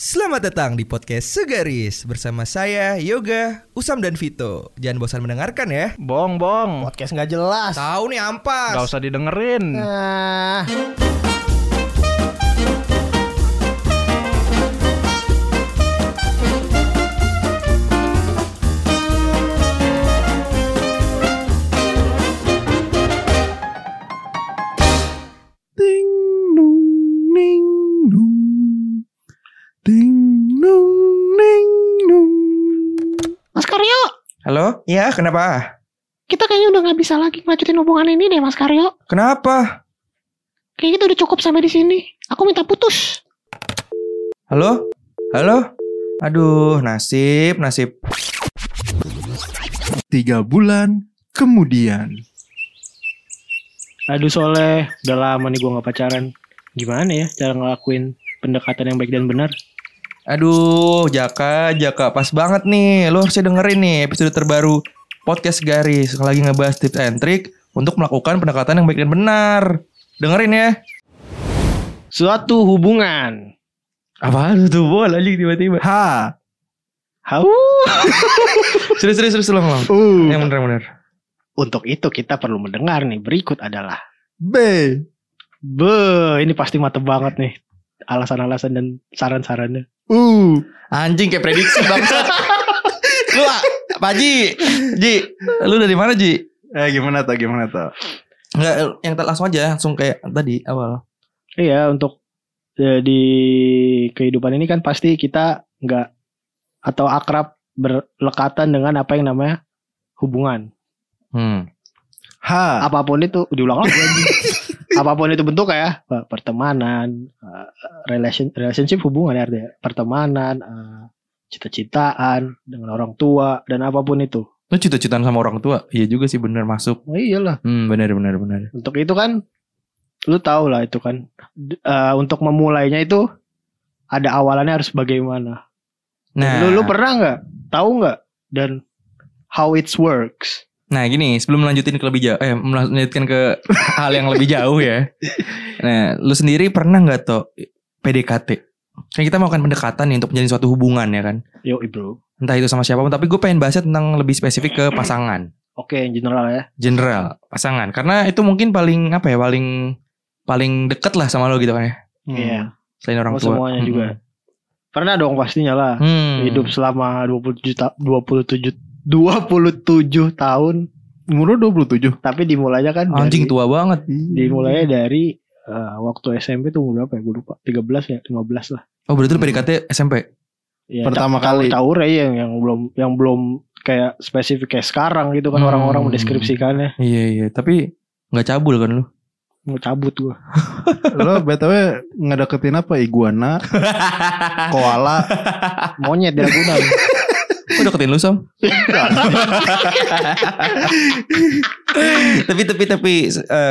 Selamat datang di podcast Segaris bersama saya Yoga, Usam dan Vito. Jangan bosan mendengarkan ya. Bong, bong. Podcast nggak jelas. Tahu nih ampas. Gak usah didengerin. Nah, Halo? Iya, kenapa? kita kayaknya udah nggak bisa lagi ngelanjutin hubungan ini deh Mas Karyo. Kenapa? Kayaknya kita udah cukup sampai di sini. Aku minta putus. Halo? Halo? Aduh, nasib, nasib. Tiga bulan kemudian. Aduh Soleh, udah lama nih gue gak pacaran. Gimana ya cara ngelakuin pendekatan yang baik dan benar? Aduh, Jaka, Jaka, pas banget nih. Lo harusnya dengerin nih episode terbaru podcast Garis lagi ngebahas tips and trick untuk melakukan pendekatan yang baik dan benar. Dengerin ya. Suatu hubungan. Apa tuh bola lagi tiba-tiba? H. Hau. Serius, serius, serius, ulang, ulang. U. Yang bener, bener. Untuk itu kita perlu mendengar nih. Berikut adalah. B. Be, ini pasti mata banget nih. Alasan-alasan dan saran-sarannya. U. Anjing kayak prediksi bangsat. lu ah, Pak Ji, Ji, lu dari mana Ji? Eh gimana tuh gimana tuh? Enggak, yang langsung aja, langsung kayak tadi awal. Iya, untuk eh, di kehidupan ini kan pasti kita nggak atau akrab berlekatan dengan apa yang namanya hubungan. Hmm. H. apa pun itu diulang lagi. apa pun itu bentuk ya pertemanan eh, relation relationship hubungan ya artinya. Pertemanan eh, cita-citaan dengan orang tua dan apa pun itu. Lu cita-citaan sama orang tua? Iya juga sih bener masuk. oh iyalah. Hmm, bener bener bener. untuk itu kan lu tahu lah itu kan. Eh, untuk memulainya itu ada awalannya harus bagaimana. Nah, lu lu pernah nggak? Tahu nggak? Dan how it works nah gini, sebelum melanjutin ke lebih jauh, eh melanjutkan ke hal yang lebih jauh ya. Nah, lu sendiri pernah nggak toh PDKT? Kan kita melakukan pendekatan nih untuk menjalin suatu hubungan ya kan. yo bro Entah itu sama siapa pun, tapi gue pengen bahasnya tentang lebih spesifik ke pasangan. oke in general ya general pasangan karena itu mungkin paling apa ya paling paling deket lah sama lo gitu kan ya Iya. selain orang Oh, tua semuanya juga. pernah dong pastinya lah hmm. hidup selama 27 ta 27 27 tahun. Umur lu 27. tapi dimulainya kan anjing dari, tua banget. Dimulainya dari eh, waktu SMP tuh umur berapa ya? Gue lupa. 13 ya? 15 lah. Oh berarti lu PDKT SMP ya, Pertama ca- kali. caur ya yang, yang belum yang belum kayak spesifik kayak sekarang gitu kan Hmm. orang-orang mendeskripsikannya. Iya iya. Tapi nggak cabul kan lu? Mau cabut gua. Lo btw ngedeketin apa? Iguana, koala. monyet di Ragunan Kok deketin lu Sam? tapi tapi tapi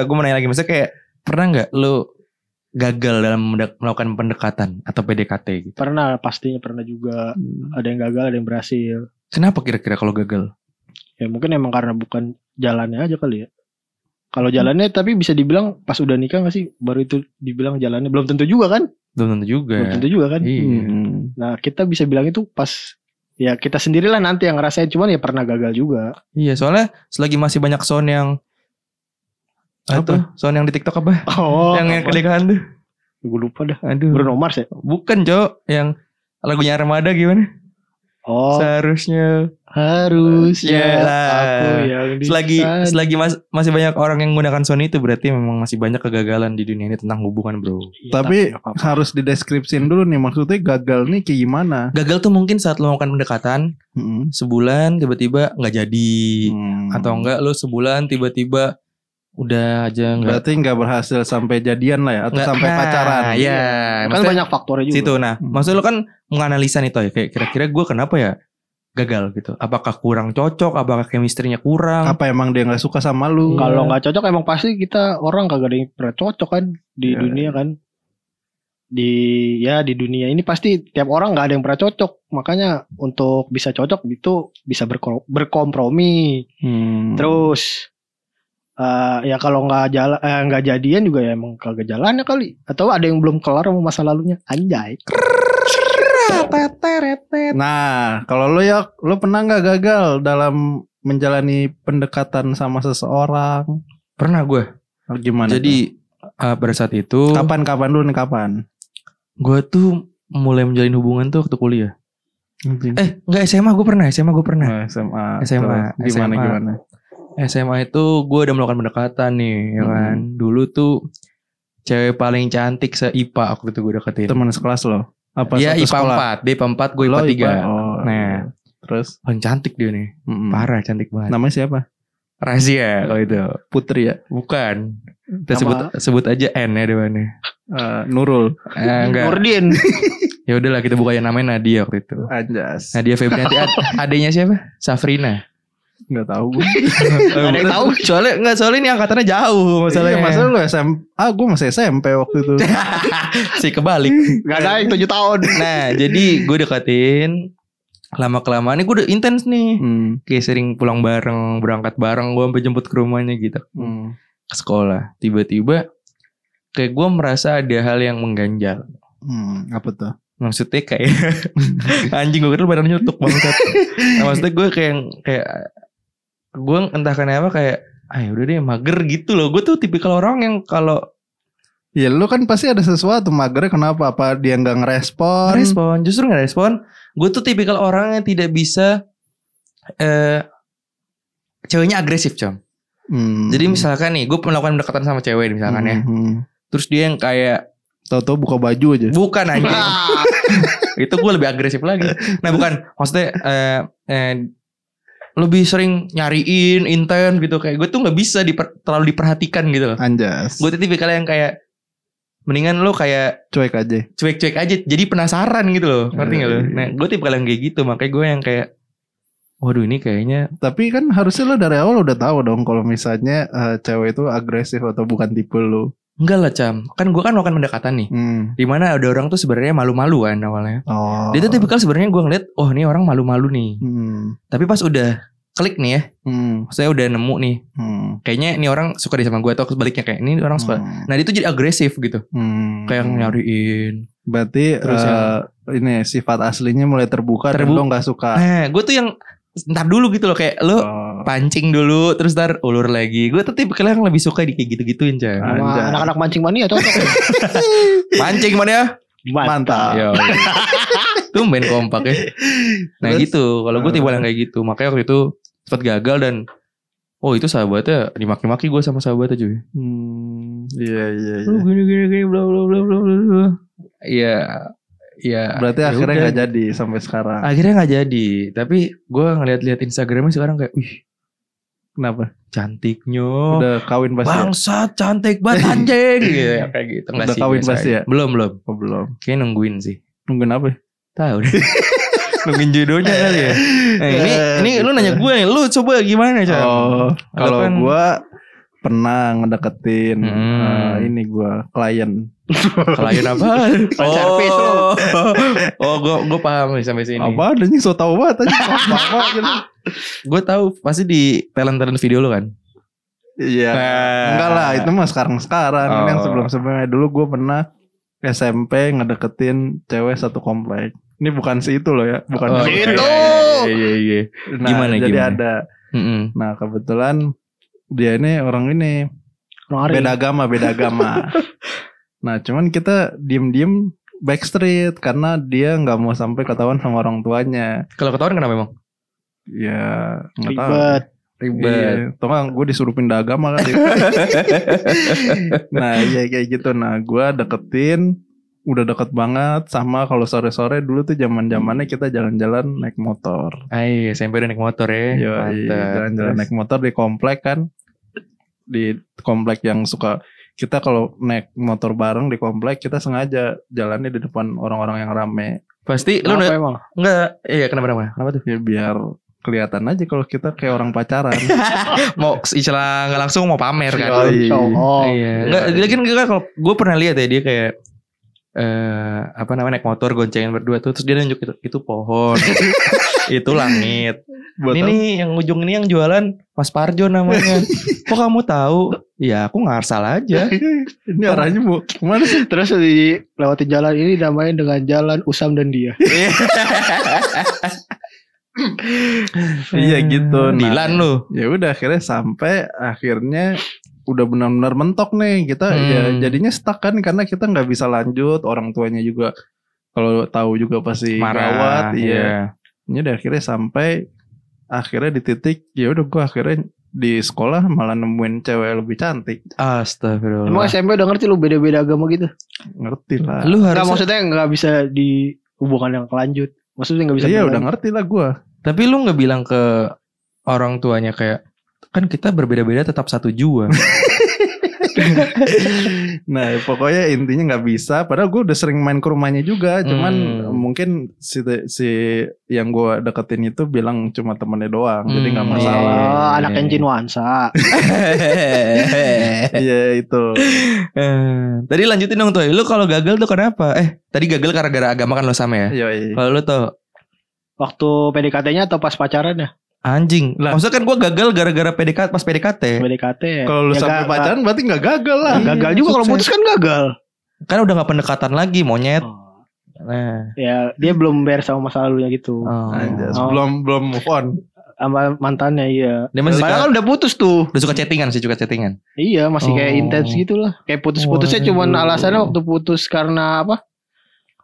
gue mau nanya lagi. Maksudnya kayak pernah nggak lu gagal dalam melakukan pendekatan atau PDKT gitu? Pernah pastinya pernah juga. Ada yang gagal ada yang berhasil. Kenapa kira-kira kalau gagal? Ya mungkin emang karena bukan jalannya aja kali ya. Kalau jalannya tapi bisa dibilang pas udah nikah gak sih? Baru itu dibilang jalannya. Belum tentu juga kan? Belum tentu juga. Belum tentu juga kan? Iya. Hmm. nah kita bisa bilang itu pas ya kita sendirilah nanti yang ngerasain cuman ya pernah gagal juga Iya, soalnya selagi masih banyak sound yang Apa? Apa? Sound yang di TikTok apa? oh yang yang kedekahan tuh. gue lupa dah Aduh. Bruno Mars ya Bukan, Cok. Yang lagunya Armada gimana? oh Seharusnya harusnya Yalah. aku yang di selagi sana. selagi mas- masih banyak orang yang menggunakan sound itu berarti memang masih banyak kegagalan di dunia ini tentang hubungan, Bro. Iya, Tapi nggak apa-apa. harus dideskripsiin dulu nih maksudnya gagal nih kayak gimana? Gagal tuh mungkin saat lo melakukan pendekatan Hmm. sebulan tiba-tiba nggak jadi Hmm. atau enggak lo sebulan tiba-tiba udah aja enggak Berarti nggak berhasil sampai jadian lah ya atau sampai pacaran. Iya, kan maksudnya- banyak faktornya juga situ nah Hmm. maksud lo kan menganalisa nih toh ya kayak kira-kira gue kenapa ya gagal gitu apakah kurang cocok apakah chemistry-nya kurang Apa emang dia nggak suka sama lu? Iya. Kalau nggak cocok emang pasti kita orang kagak ada yang pernah cocok kan di Ya. dunia kan. Di ya di dunia ini pasti tiap orang nggak ada yang pernah cocok. Makanya untuk bisa cocok itu bisa berko- berkompromi. Hmm. Terus eh, ya kalau nggak jalan eh, nggak jadian juga ya emang kagak jalannya kali. Atau ada yang belum kelar sama masa lalunya. Anjay. teret. Nah, kalau lo ya, lo pernah nggak gagal dalam menjalani pendekatan sama seseorang? Pernah gue. Gimana? Jadi eh, pada saat itu kapan kapan dulu nih kapan? gue tuh mulai menjalin hubungan tuh waktu kuliah. Eh, enggak SMA gue pernah, SMA gue pernah. Nah, SMA. SMA, Terus Gimana SMA. gimana? SMA itu gue udah melakukan pendekatan nih, ya Hmm. kan. Dulu tuh cewek paling cantik se-IPA waktu itu gue deketin. Teman sekelas lo? Apa Iya satu IPA sekolah? 4, dia IPA 4, gue Lo IPA 3. Oh, Nah. terus Paling cantik dia nih, mm-mm. parah cantik banget. Namanya siapa? Rahasia kalau itu. Putri ya? Bukan. Kita Nama- sebut sebut aja N ya depannya. Eh, Nurul. Eh, enggak. Nurdin. Ya udahlah kita buka yang namanya Nadia waktu itu. Anjas. Nadia Febrianti ad- adenya siapa? Safrina. Nggak tahu gue. Ada yang tahu. Soalnya enggak soalnya ini angkatannya jauh masalahnya. Iya, masalah lu SMP. Ah, gue masih SMP waktu itu. sih kebalik. Gak ada yang 7 tahun. Nah, jadi gue deketin lama kelamaan ini gue udah intens nih. hmm. Kayak sering pulang bareng, berangkat bareng, gue sampai jemput ke rumahnya gitu. Hmm. Ke sekolah. Tiba-tiba kayak gue merasa ada hal yang mengganjal. Hmm. Apa tuh? Maksudnya kayak anjing gue kira badannya nyetuk banget. nah, maksudnya gue kayak kayak gue entah kenapa kayak ah udah deh mager gitu loh. Gue tuh tipikal orang yang kalau Ya lu kan pasti ada sesuatu magernya kenapa? Apa dia nggak ngerespon? respon justru nggak respon. Gue tuh tipikal orang yang tidak bisa eh ceweknya agresif com. Hmm. Jadi misalkan nih gue melakukan pendekatan sama cewek nih, misalkan ya. Hmm. Terus dia yang kayak Tahu-tahu buka baju aja. bukan anjing. itu gue lebih agresif lagi. Nah bukan, maksudnya eh, eh, lebih sering nyariin, intent gitu kayak gue tuh nggak bisa diper- terlalu diperhatikan gitu loh. Anjas. Gue tuh tipikal yang kayak mendingan lo kayak cuek aja. cuek-cuek aja, jadi penasaran gitu loh, ngerti nggak lo? Eh. Nah gue tipikal yang kayak gitu, makanya gue yang kayak, waduh ini kayaknya Tapi kan harusnya lo dari awal udah tahu dong kalau misalnya eh, cewek itu agresif atau bukan tipe lo. Enggak lah cam. Kan gue kan melakukan pendekatan nih, Hmm. di mana ada orang tuh sebenarnya malu-malu kan awalnya. Oh. Dia tuh tipikal sebenarnya gue ngeliat, oh ini orang malu-malu nih. Hmm. Tapi pas udah klik nih ya, Hmm. saya udah nemu nih, Hmm. kayaknya ini orang suka deh sama gue atau sebaliknya kayak ini orang suka. Hmm. Nah itu jadi agresif gitu, Hmm. kayak nyariin. Berarti Terus eh, ini sifat aslinya mulai terbuka, dan Terbuka. lo nggak suka. Nah gue tuh yang ntar dulu gitu loh kayak lo Oh. pancing dulu terus ntar ulur lagi. Gue tuh tipe yang lebih suka di kayak gitu-gituin coy. Sama Anjay. anak-anak mancing mania cocok. Pancing mana ya? Mantap. Ya. Tumben kompak ya. Nah Terus? gitu. Kalau gue tipe yang kayak gitu. Makanya waktu itu sempat gagal dan oh itu sahabatnya dimaki-maki gue sama sahabatnya cuy. Hmm. Iya iya iya. Lu gini gini gini bla bla bla bla bla. bla. Iya. Iya. Berarti ya akhirnya udah. nggak jadi sampai sekarang. Akhirnya nggak jadi. Tapi gue ngeliat-liat Instagramnya sekarang kayak, wih Kenapa? cantiknya. Udah kawin pasti ya? Bangsat cantik banget anjing gitu ya kayak gitu. Enggak Udah sih. kawin pasti ya? Belum belum. Oh, belum. Kayaknya nungguin sih. Nungguin apa? ya? Tahu deh. nungguin jodohnya kali ya. Nah, ini ini lu nanya gue nih, lu coba gimana Chan? Oh, kalau kan- gua pernah ngedeketin Hmm. eh, ini gua klien. Klien apa? Service lu. oh, gue gue paham nih sampai sini. Apa ada nih so tau banget aja. Apa aja lu. Gue tahu pasti di talent talent video lu kan. Iya. Nah. Enggak lah, itu mah sekarang-sekarang. Ini yang Oh. sebelum-sebelumnya dulu gua pernah SMP ngedeketin cewek satu komplek. Ini bukan si itu loh ya, bukan Oh, si Itu. Iya iya iya. Nah, Gimana, jadi gimana? ada. Mm-mm. Nah, kebetulan dia ini orang ini Orang Ari. beda agama, beda agama. nah, cuman kita diem-diem backstreet karena dia nggak mau sampai ketahuan sama orang tuanya. Kalau ketahuan kenapa emang? Ya, nggak tahu. Ribet. Ribet. Iya, kan gue disuruh pindah agama kan. nah, iya kayak gitu. Nah, gue deketin udah deket banget sama kalau sore-sore dulu tuh zaman zamannya kita jalan-jalan naik motor. Ay, SMP udah naik motor ya. Yo, jalan-jalan naik motor di komplek kan. Di komplek yang suka kita kalau naik motor bareng di komplek kita sengaja jalannya di depan orang-orang yang rame Pasti lu Kenapa emang? enggak iya kenapa kenapa? Kenapa tuh? ya biar kelihatan aja kalau kita kayak orang pacaran. mau istilah nggak langsung mau pamer kan. Iya. Enggak, lagi kan kan kalau gue pernah lihat ya dia kayak eh apa namanya naik motor goncengin berdua tuh terus dia nunjuk itu itu pohon itu langit Buat ini nih yang ujung ini yang jualan Mas Parjo namanya. Kok kamu tahu? Ya aku ngarsal aja. ini arahnya mau ke mana sih? Terus di lewati jalan ini namanya dengan jalan Usam dan dia. Iya gitu. Nah, Dilan lu. ya udah akhirnya sampai akhirnya udah benar-benar mentok nih kita Hmm. ya jadinya stuck kan karena kita nggak bisa lanjut orang tuanya juga kalau tahu juga pasti gawat iya ini udah akhirnya sampai akhirnya di titik ya udah gua akhirnya di sekolah malah nemuin cewek lebih cantik Astagfirullah. Emang SMP udah ngerti lu beda-beda agama gitu? ngerti lah lu Enggak harus maksudnya nggak bisa di hubungan yang kelanjut. Maksudnya nggak bisa. iya berlanjut. udah ngerti lah gua tapi lu nggak bilang ke orang tuanya kayak kan kita berbeda-beda tetap satu jua. Nah pokoknya intinya nggak bisa. Padahal gue udah sering main ke rumahnya juga. Cuman Hmm. mungkin si si yang gue deketin itu bilang cuma temennya doang. Jadi nggak Hmm, masalah. Oh, anak Iya. Enjin Wansa. Iya itu. Eh, tadi lanjutin dong tuh. Lu kalau gagal tuh kenapa? Eh, tadi gagal karena gara agama kan lo sama ya. Yoi. Kalau lu tuh Waktu PDKT-nya atau pas pacaran ya? Anjing. Lah. Maksudnya kan gua gagal gara-gara PDKT pas PDKT. PDKT ya. Kalau lu Ya, sampai ga- pacaran berarti nggak gagal lah. ga- gagal juga kalau putus kan gagal. Kan udah nggak pendekatan lagi monyet. Oh. Nah. Ya, dia belum beres sama masa lalunya gitu. Oh. Anjas, Oh. belum belum move on. Sama mantannya iya. Dia masih Padahal suka, kan udah putus tuh. udah suka chattingan sih, suka chattingan. Iya, masih kayak Oh. intens gitu lah. Kayak putus-putusnya Waduh. cuman alasannya waktu putus karena apa?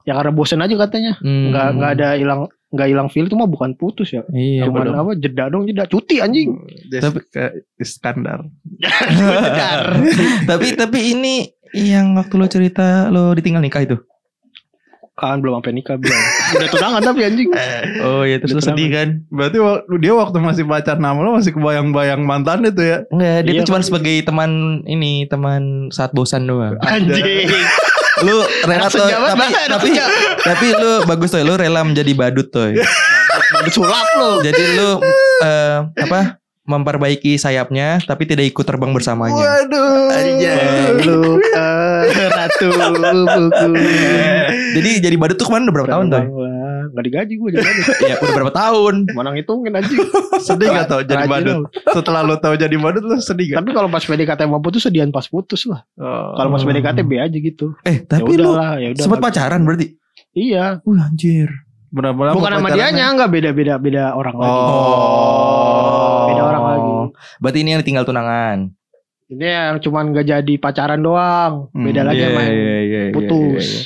Ya karena bosen aja katanya. Hmm. Nggak nggak ada hilang nggak hilang feel itu mah bukan putus ya. Iya, cuman dong. apa jeda dong jeda cuti anjing. Jessica Iskandar. Jedar. tapi tapi ini yang waktu lo cerita lo ditinggal nikah itu. kan belum sampai nikah belum. Udah tunangan tapi anjing. Oh iya, terus lo sedih kan? Berarti dia waktu masih pacar nama lo masih kebayang-bayang mantan itu ya. Enggak, dia Iya, tuh cuma kan. sebagai teman ini, teman saat bosan doang. Anjing. Lu rela tuh, banget, tapi tapi tapi lu bagus tuh, lu rela menjadi badut tuh. Udah sulap lu. Jadi lu eh, apa? Memperbaiki sayapnya tapi tidak ikut terbang bersamanya. Waduh. Peluk eh, ratu buku. Jadi jadi badut tuh kemarin udah berapa tahun tuh? Gak digaji gue jadi. Ya udah berapa tahun? Mana ngitungin anjing. Sedih gak tau jadi badut? Setelah lo tahu jadi badut lo sedih gak? Tapi kalau pas PDKT mau putus sedian pas putus lah. Oh. Kalau pas PDKT B aja gitu. Eh, Ya tapi udahlah, ya sempat pacaran berarti? Iya. Wih anjir. Berapa lama Bukan sama pacarannya? dianya enggak beda-beda beda orang lagi. Oh. Beda orang lagi. Berarti ini yang ditinggal tunangan. Ini yang cuman gak jadi pacaran doang. Beda Hmm, lagi Iya, sama yang iya, iya, iya, putus. iya, iya.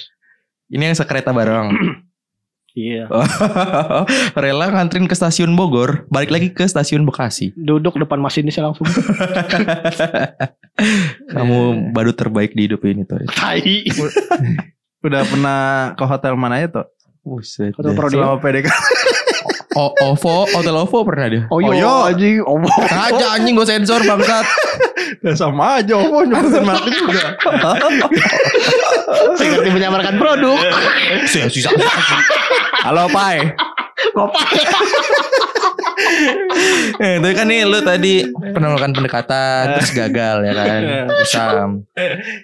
Ini yang sekereta bareng. Iya. Rela nganterin ke stasiun Bogor, balik lagi ke stasiun Bekasi. Duduk depan masinisnya langsung. Kamu badut terbaik di hidup ini tuh. Tai. Udah pernah ke hotel mana ya tuh? Buset. Hotel deh. Pro- Selama PDKT. O- OVO, Hotel OVO pernah dia. Oh Oh, iya yo. anjing. Oh, Aja anjing gue sensor bangsat. Ya sama aja Ovo nyebutin merek juga. Saya ngerti menyamarkan produk. Saya susah. Halo Pai. Gopak. Eh, tapi kan nih lu tadi pernah melakukan pendekatan terus gagal ya kan. Usam.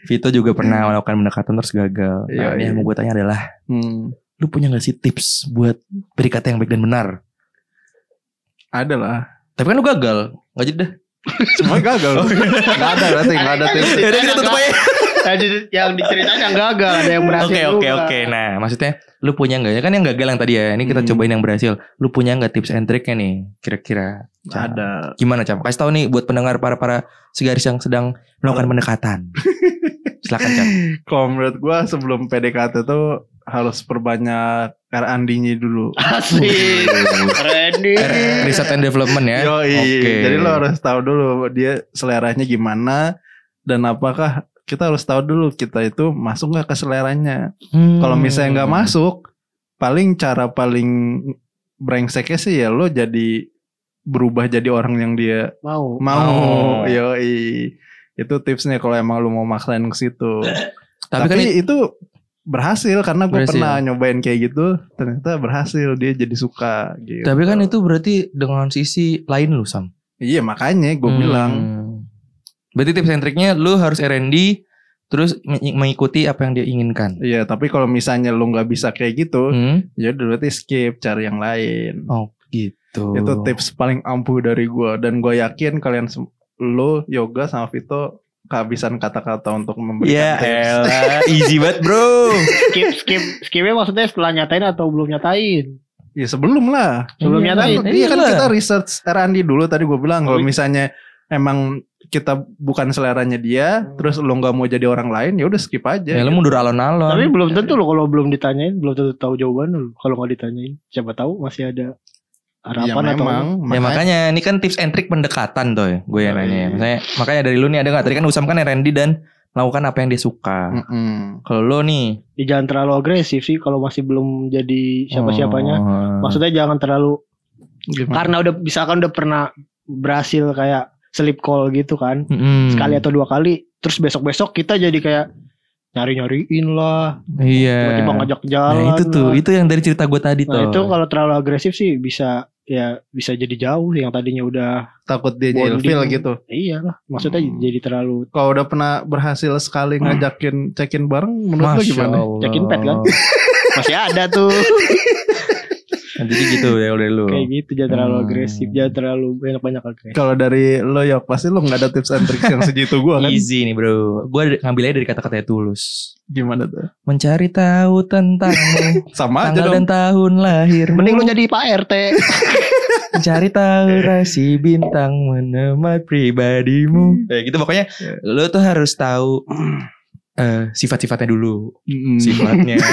Vito juga pernah melakukan pendekatan terus gagal. Nah, Iya, ini iya. yang mau gue tanya adalah Hmm. lu punya gak sih tips buat PDKT yang baik dan benar? Ada lah. Tapi kan lu gagal. Gak jadi dah. Semua gagal. Gak ada berarti gak ada tips. Yaudah kita tutup aja. Tadi yang diceritain yang gagal, ada yang berhasil Oke oke oke. Nah maksudnya lu punya nggak ya kan yang gagal yang tadi ya. Ini kita Hmm. cobain yang berhasil. Lu punya nggak tips and triknya nih? Kira-kira. Ada. Gimana cam? Kasih tahu nih buat pendengar para para segaris yang sedang melakukan pendekatan. Silakan cam. Kalau menurut gue sebelum PDKT tuh harus perbanyak R&D-nya dulu. Asik. Ready. R- Research and development ya. Oke. Jadi lo harus tahu dulu dia seleranya gimana dan apakah kita harus tahu dulu kita itu masuk nggak ke seleranya. Hmm. Kalau misalnya nggak masuk, paling cara paling brengseknya sih ya lo jadi berubah jadi orang yang dia Mau. mau. Mau. Yoi. Itu tipsnya kalau emang lo mau maksain ke situ. Tapi, Tapi, kan itu berhasil karena gue Berhasil. pernah nyobain kayak gitu, ternyata berhasil dia jadi suka gitu. tapi kan itu berarti dengan sisi lain lu sam. Iya makanya gue Hmm. bilang Berarti tips and triknya lu harus R&D terus meng- mengikuti apa yang dia inginkan. Iya, tapi kalau misalnya lu nggak bisa kayak gitu, Hmm. ya udah berarti skip cari yang lain. Oke. Gitu. Itu tips paling ampuh dari gua dan gua yakin kalian lo Yoga sama Vito kehabisan kata-kata untuk memberikan Ya tips. elah, easy banget bro. skip skip skipnya maksudnya setelah nyatain atau belum nyatain Ya sebelum lah. sebelum Iya, nyatain Kan, iya kan kita research R&D dulu tadi gue bilang kalau Oh, misalnya emang kita bukan seleranya dia, terus lo nggak mau jadi orang lain, ya udah skip aja. Ya lu mundur alon-alon. tapi belum tentu lo kalau belum ditanyain belum tentu tahu jawaban lo kalau nggak ditanyain siapa tahu masih ada Iya harapan atau memang. Ya makanya ini kan tips and trick pendekatan tuh ya, gue yang nanya. iya. Misalnya, makanya dari lu nih ada gak? Tadi kan Usam kan Randy dan melakukan apa yang dia suka. Mm-mm. Kalau lu nih Ya, jangan terlalu agresif sih kalau masih belum jadi siapa-siapanya Oh. maksudnya jangan terlalu Gimana? karena udah misalkan udah pernah berhasil kayak sleep call gitu kan Mm-mm. sekali atau dua kali terus besok-besok kita jadi kayak nyari-nyariin lah Iya. tiba-tiba ngajak jalan Nah itu tuh, lah. itu yang dari cerita gue tadi nah tuh. itu kalau terlalu agresif sih bisa ya bisa jadi jauh yang tadinya udah takut dia ilfil gitu. iya lah maksudnya Hmm. jadi terlalu Kalau udah pernah berhasil sekali ngajakin check-in bareng, menurut lo gimana? Check-in pad kan? masih ada tuh jadi gitu ya udah lu. kayak gitu jangan terlalu Hmm. agresif jangan terlalu banyak-banyak agresif Kalau dari lo ya pasti lo nggak ada tips and tricks yang segitu gua kan? Easy nih bro. Gue ngambilnya dari kata-kata tulus. Gimana tuh? Mencari tahu tentangmu, Sama aja tanggal dong. dan tahun lahir. mending lu jadi Pak RT Mencari tahu rasi bintang menemani pribadimu. Kayak gitu pokoknya Ya. lo tuh harus tahu eh, sifat-sifatnya dulu. Mm-mm. Sifatnya.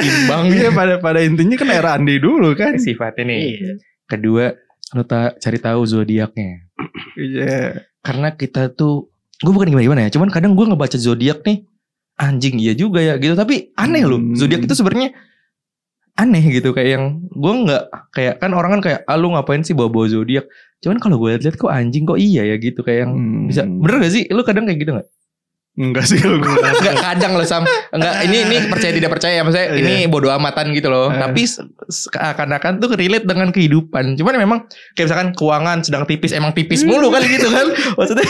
Imbang Iya pada pada intinya kan era Andi dulu kan. sifatnya nih. Iya. Kedua, lo ta cari tahu zodiaknya. Iya. Karena kita tuh gue bukan gimana gimana ya, cuman kadang gue ngebaca zodiak nih anjing iya juga ya gitu, tapi aneh loh. Hmm. Zodiak itu sebenarnya aneh gitu kayak yang gue nggak kayak kan orang kan kayak ah lu ngapain sih bawa-bawa zodiak. Cuman kalau gue lihat kok anjing kok iya ya gitu kayak yang Hmm. bisa bener gak sih? Lu kadang kayak gitu gak? Enggak sih kalau gue. Enggak kadang loh Sam Enggak ini ini percaya tidak percaya ya Maksudnya Iya. ini bodo amatan gitu loh Eh. Tapi se- seakan-akan tuh relate dengan kehidupan Cuman memang Kayak misalkan keuangan sedang tipis Emang tipis mulu kan gitu kan Maksudnya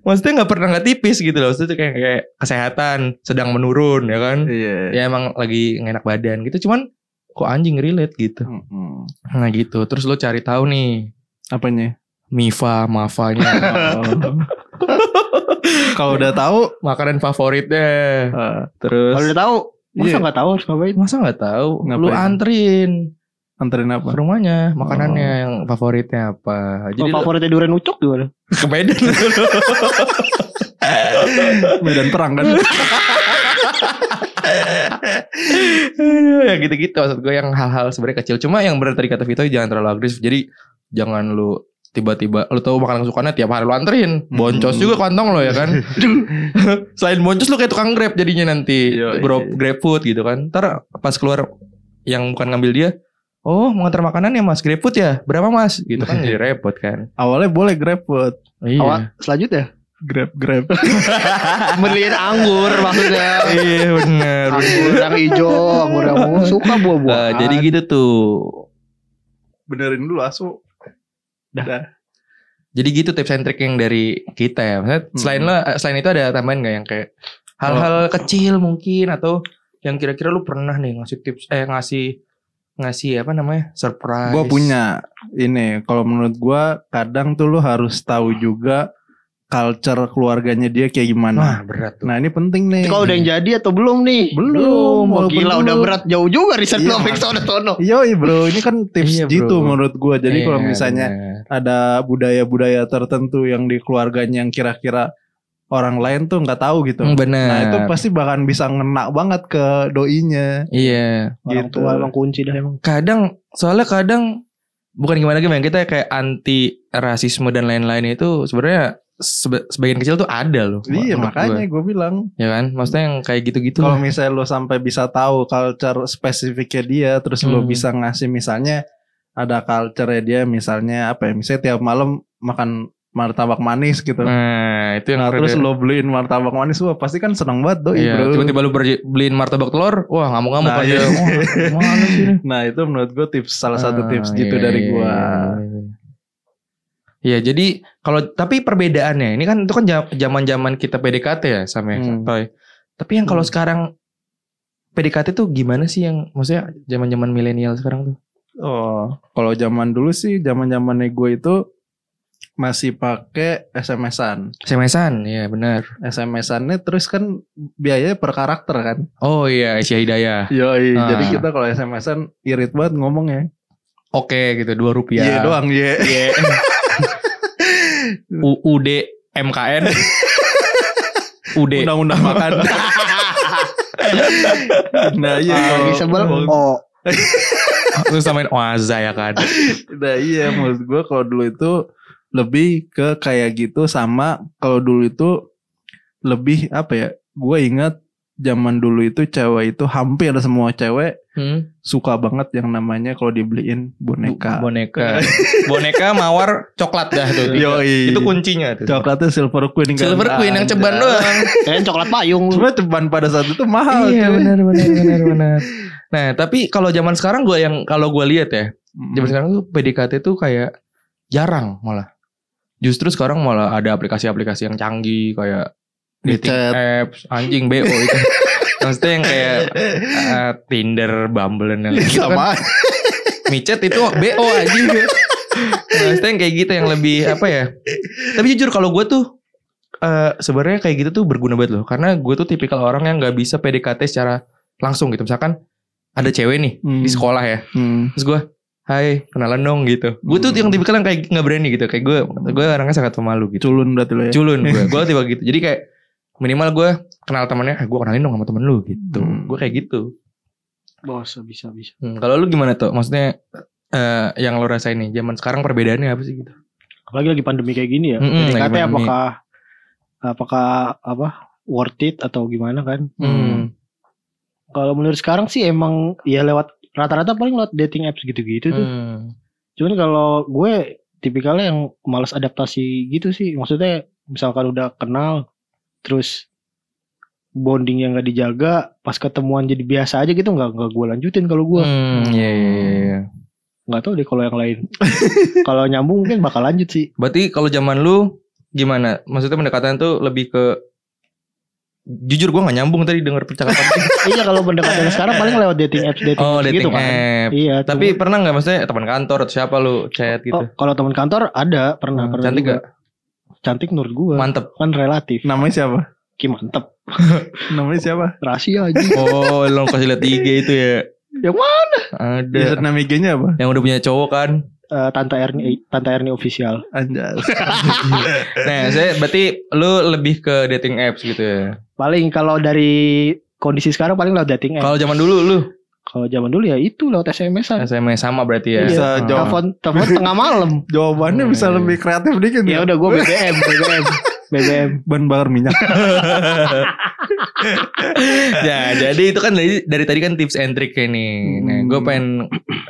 Maksudnya gak pernah gak tipis gitu loh Maksudnya kayak, kayak kesehatan Sedang menurun ya kan Iya. Ya emang lagi nggak enak badan gitu Cuman Kok anjing relate gitu Mm-mm. Nah gitu Terus lo cari tahu nih Apanya? Mifa, Mafanya Kalau udah tahu Makanan favoritnya eh, Terus kalau udah tahu masa Iya. nggak tahu harus ngapain Masa nggak tahu? Lu Ngapain? anterin anterin ke apa? rumahnya, makanannya Oh. yang favoritnya apa. Jadi kalau lu favoritnya durian ucok gimana ke Medan. Medan perang kan? Ya gitu-gitu maksud gue yang hal-hal sebenarnya kecil. Cuma yang benar tadi kata Vito jangan terlalu agresif. Jadi jangan lu tiba-tiba lu tahu makanan kesukaannya tiap hari lu anterin. Boncos Hmm. juga kantong lo ya kan. Selain boncos lu kayak tukang Grab jadinya nanti. Iya, Grab, iya. Grab food gitu kan. Ntar pas keluar yang bukan ngambil dia, Oh mengantar makanan ya mas GrabFood ya Berapa mas Gitu kan jadi repot kan Awalnya boleh grab food, Iya Awal selanjutnya grab grab. beliin anggur maksudnya. Iya bener anggur yang hijau, anggur yang ungu, suka Nah, buah-buahan. Jadi gitu tuh Benerin dulu asu. Jadi gitu tips and trick yang dari kita ya. Maksudnya selain Hmm. lo, selain itu ada tambahan nggak yang kayak hal-hal kecil mungkin atau yang kira-kira lu pernah nih ngasih tips eh ngasih ngasih apa namanya surprise. Gue punya ini. Kalau menurut gua kadang tuh lu harus tahu juga culture keluarganya dia kayak gimana. Wah berat tuh. Nah ini penting nih. Kalau udah yang jadi atau belum nih? Belum, Oh, gila belum. udah berat jauh juga riset Iya. lo fix sono sono. Yoi bro, ini kan tips Iya, bro. gitu menurut gua. Jadi kalau Iya, misalnya bener. ada budaya-budaya tertentu yang di keluarganya yang kira-kira orang lain tuh nggak tahu gitu. Hmm, bener. Nah itu pasti bahkan bisa ngena banget ke doinya. Iya. Orang Gitu. tua emang kunci dah emang. Kadang soalnya kadang bukan gimana gimana kita kayak anti rasisme dan lain-lain itu sebenarnya seba- sebagian kecil tuh ada loh. Iya makanya gue. bilang ya kan maksudnya yang kayak gitu-gitu kalau misalnya lo sampai bisa tahu culture spesifiknya dia, terus lo Hmm. bisa ngasih misalnya ada culture dia misalnya apa ya? Misalnya tiap malam makan martabak manis gitu. nah itu yang Nah, terus dia- lo beliin martabak manis wah pasti kan seneng banget doi Iya, bro. tiba-tiba berji- beliin martabak telur, wah ngamuk-ngamuk Nah, aja. iya. Wah, mana sih ini? Nah itu menurut gue tips salah satu Ah, tips gitu iya, dari iya, gua. iya. Iya, jadi kalau tapi perbedaannya ini kan itu kan zaman-zaman kita PDKT ya sama Hmm. Toy. Tapi yang kalau Hmm. sekarang PDKT tuh gimana sih yang maksudnya zaman-zaman milenial sekarang tuh? Oh. Kalau zaman dulu sih, zaman zamannya gue itu masih pakai SMS-an. SMS-an, ya benar. SMS-annya terus kan biayanya per karakter kan. Oh iya, Asia Hidayah. Yoi, Ah. jadi kita kalau SMS-an irit banget ngomongnya. Oke gitu, dua rupiah. Iya doang, iya. Iya. UUD MKN. UD. Undang-undang makan. nah iya. Lagi sebel. Oh, Terus samain Waza ya kan. Nah iya menurut gue kalau dulu itu lebih ke kayak gitu sama kalau dulu itu lebih apa ya? Gue ingat zaman dulu itu cewek itu hampir semua cewek Hmm. suka banget yang namanya kalau dibeliin boneka. Boneka. Boneka mawar coklat dah tuh. Yoi. Itu kuncinya tuh. Coklatnya Silver Queen kan. Silver Queen yang ceban doang. kayaknya coklat payung. Cuma ceban pada saat itu mahal. iya benar benar benar benar. Nah tapi kalau zaman sekarang gue yang kalau gue lihat ya, Mm. zaman sekarang tuh PDKT tuh kayak jarang malah. Justru sekarang malah ada aplikasi-aplikasi yang canggih kayak dating apps, anjing BO itu. Maksudnya yang kayak eh, Tinder, Bumble dan lain-lain. Itu kan Sama. micet itu BO anjing. Maksudnya yang kayak gitu yang lebih apa ya? Tapi jujur kalau gue tuh eh sebenarnya kayak gitu tuh berguna banget loh. Karena gue tuh tipikal orang yang nggak bisa PDKT secara langsung gitu. Misalkan ada cewek nih Hmm. di sekolah ya. Hmm. Terus gue, hai kenalan dong gitu. Gue tuh Hmm. yang tipikal yang kayak nggak berani gitu. Kayak gue, gue orangnya sangat pemalu gitu. Culun berarti lo ya. Culun gue, gue tipe gitu. Jadi kayak minimal gue kenal temannya, ah, gue kenalin dong sama temen lu gitu. Hmm. Gue kayak gitu. Bos, bisa bisa. Hmm, kalau lu gimana tuh? Maksudnya eh yang lo rasain nih, zaman sekarang perbedaannya apa sih gitu? Apalagi lagi pandemi kayak gini ya. PDKT pandemi. apakah apakah apa worth it atau gimana kan? Hmm. Kalau menurut sekarang sih emang ya lewat rata-rata paling lewat dating apps gitu-gitu tuh. Hmm. Cuman kalau gue tipikalnya yang malas adaptasi gitu sih. Maksudnya misalkan udah kenal terus bonding yang gak dijaga pas ketemuan jadi biasa aja gitu nggak nggak gue lanjutin kalau gue Hmm, iya iya iya, iya. nggak tahu deh kalau yang lain kalau nyambung mungkin bakal lanjut sih Berarti kalau zaman lu gimana? Maksudnya pendekatan tuh lebih ke jujur gua nggak nyambung tadi denger percakapan. iya kalau pendekatan sekarang paling lewat dating apps dating oh, apps dating gitu kan app. iya Tapi cuma- pernah nggak maksudnya teman kantor atau siapa lu chat gitu? oh, kalau teman kantor ada pernah Hmm, pernah cantik juga. gak? cantik menurut gue Mantep. kan relatif Namanya siapa? Ki mantep Namanya siapa? rahasia aja Oh, lo kasih lihat IG itu ya. yang mana Ada. Username IG-nya apa? Yang udah punya cowok kan. Eh, tante Erni tante Erni official Anjas. Nah, saya berarti lu lebih ke dating apps gitu ya. paling kalau dari kondisi sekarang paling lewat dating apps Kalau zaman dulu lu kalau zaman dulu ya itu lewat SMS-an SMS sama berarti ya. Iya. Bisa jawab. telepon telepon tengah malam Jawabannya bisa Hmm. lebih kreatif dikit ya udah gue BBM BBM BBM Ban bakar minyak. ya, jadi itu kan dari, dari tadi kan tips and trick nih. Nah, Hmm. gue pengen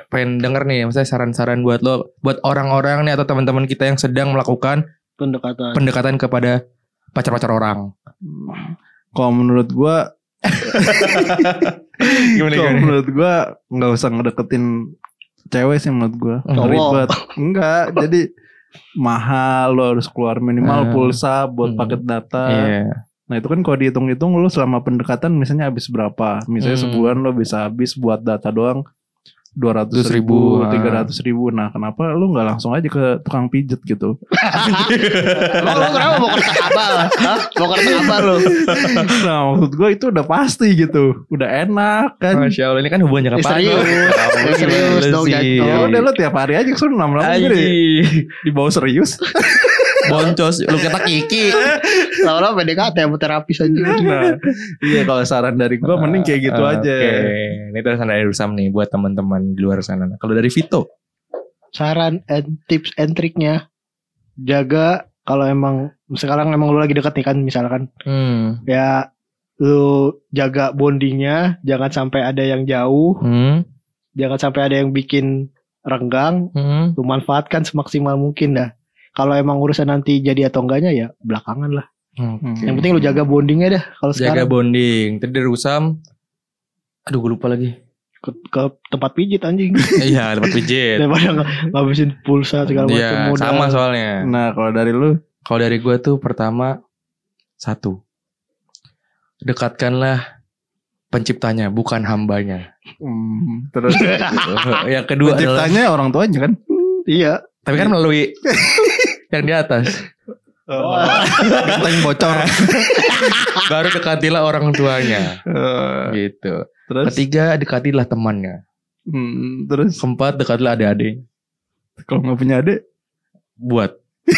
pengen denger nih, maksudnya saran-saran buat lo, buat orang-orang nih atau teman-teman kita yang sedang melakukan pendekatan pendekatan kepada pacar-pacar orang. Kalau menurut gua, Gimana kalau gimana? menurut gua nggak usah ngedeketin cewek sih menurut gua. Oh, Ribet. Enggak, jadi mahal lo harus keluar minimal Ah. pulsa buat Hmm. paket data. Iya. Nah itu kan kalau dihitung-hitung lo selama pendekatan misalnya habis berapa? Misalnya Hmm. sebulan lo bisa habis buat data doang dua ratus 200.000, ribu, ah. tiga ratus ribu. Nah kenapa lo nggak langsung aja ke tukang pijet gitu? Emang lu kenapa mau kertas apa? Hah? Mau kertas apa lu? nah maksud gue itu udah pasti gitu, udah enak kan. Masya Allah ini kan hubungan jangka Eh, panjang. serius. Ya, Serius dong. Ya udah lo tiap hari aja ke sana lama-lama gede. Aji. Dibawa serius. Boncos, lu kata Kiki. Lama-lama PDKT sama terapis aja. nah, iya kalau saran dari gue mending kayak gitu Oke. aja. Ini terusan dari Rusam nih buat teman-teman di luar sana. Nah, Kalau dari Vito, Saran and tips and triknya jaga kalau emang sekarang emang lu lagi deket nih kan misalkan hmm, ya lu jaga bondingnya jangan sampai ada yang jauh hmm, jangan sampai ada yang bikin renggang hmm. lu manfaatkan semaksimal mungkin dah kalau emang urusan nanti jadi atau enggaknya ya belakangan lah Hmm. yang penting lu jaga bondingnya dah kalau Jaga sekarang bonding. Tadi dari Rusam, aduh gue lupa lagi. ke, ke tempat pijit anjing Iya, tempat pijit. daripada ng- ngabisin pulsa segala macam Iya, modal. sama soalnya. Nah kalau dari lu, Kalau dari gue tuh pertama satu, dekatkanlah penciptanya, bukan hambanya. Hmm, terus yang kedua adalah penciptanya orang tuanya kan. Iya. tapi kan melalui yang di atas. Genteng bocor. Baru dekatilah orang tuanya. Eh, Gitu. terus Ketiga dekatilah temannya. hmm, terus Keempat dekatilah adik-adik. kalau nggak punya adik Buat.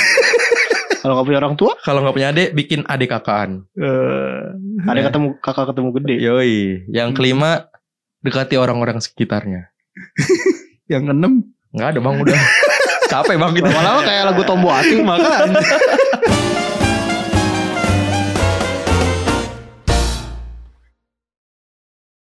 Kalau nggak punya orang tua, Kalau nggak punya adik, bikin adik kakaan. eh, ada ketemu kakak ketemu gede. Yoi. Yang kelima dekati orang-orang sekitarnya. yang keenam Nggak ada bang udah. Capek bang kita. Lama-lama kayak lagu Tombo Ati. Makanya.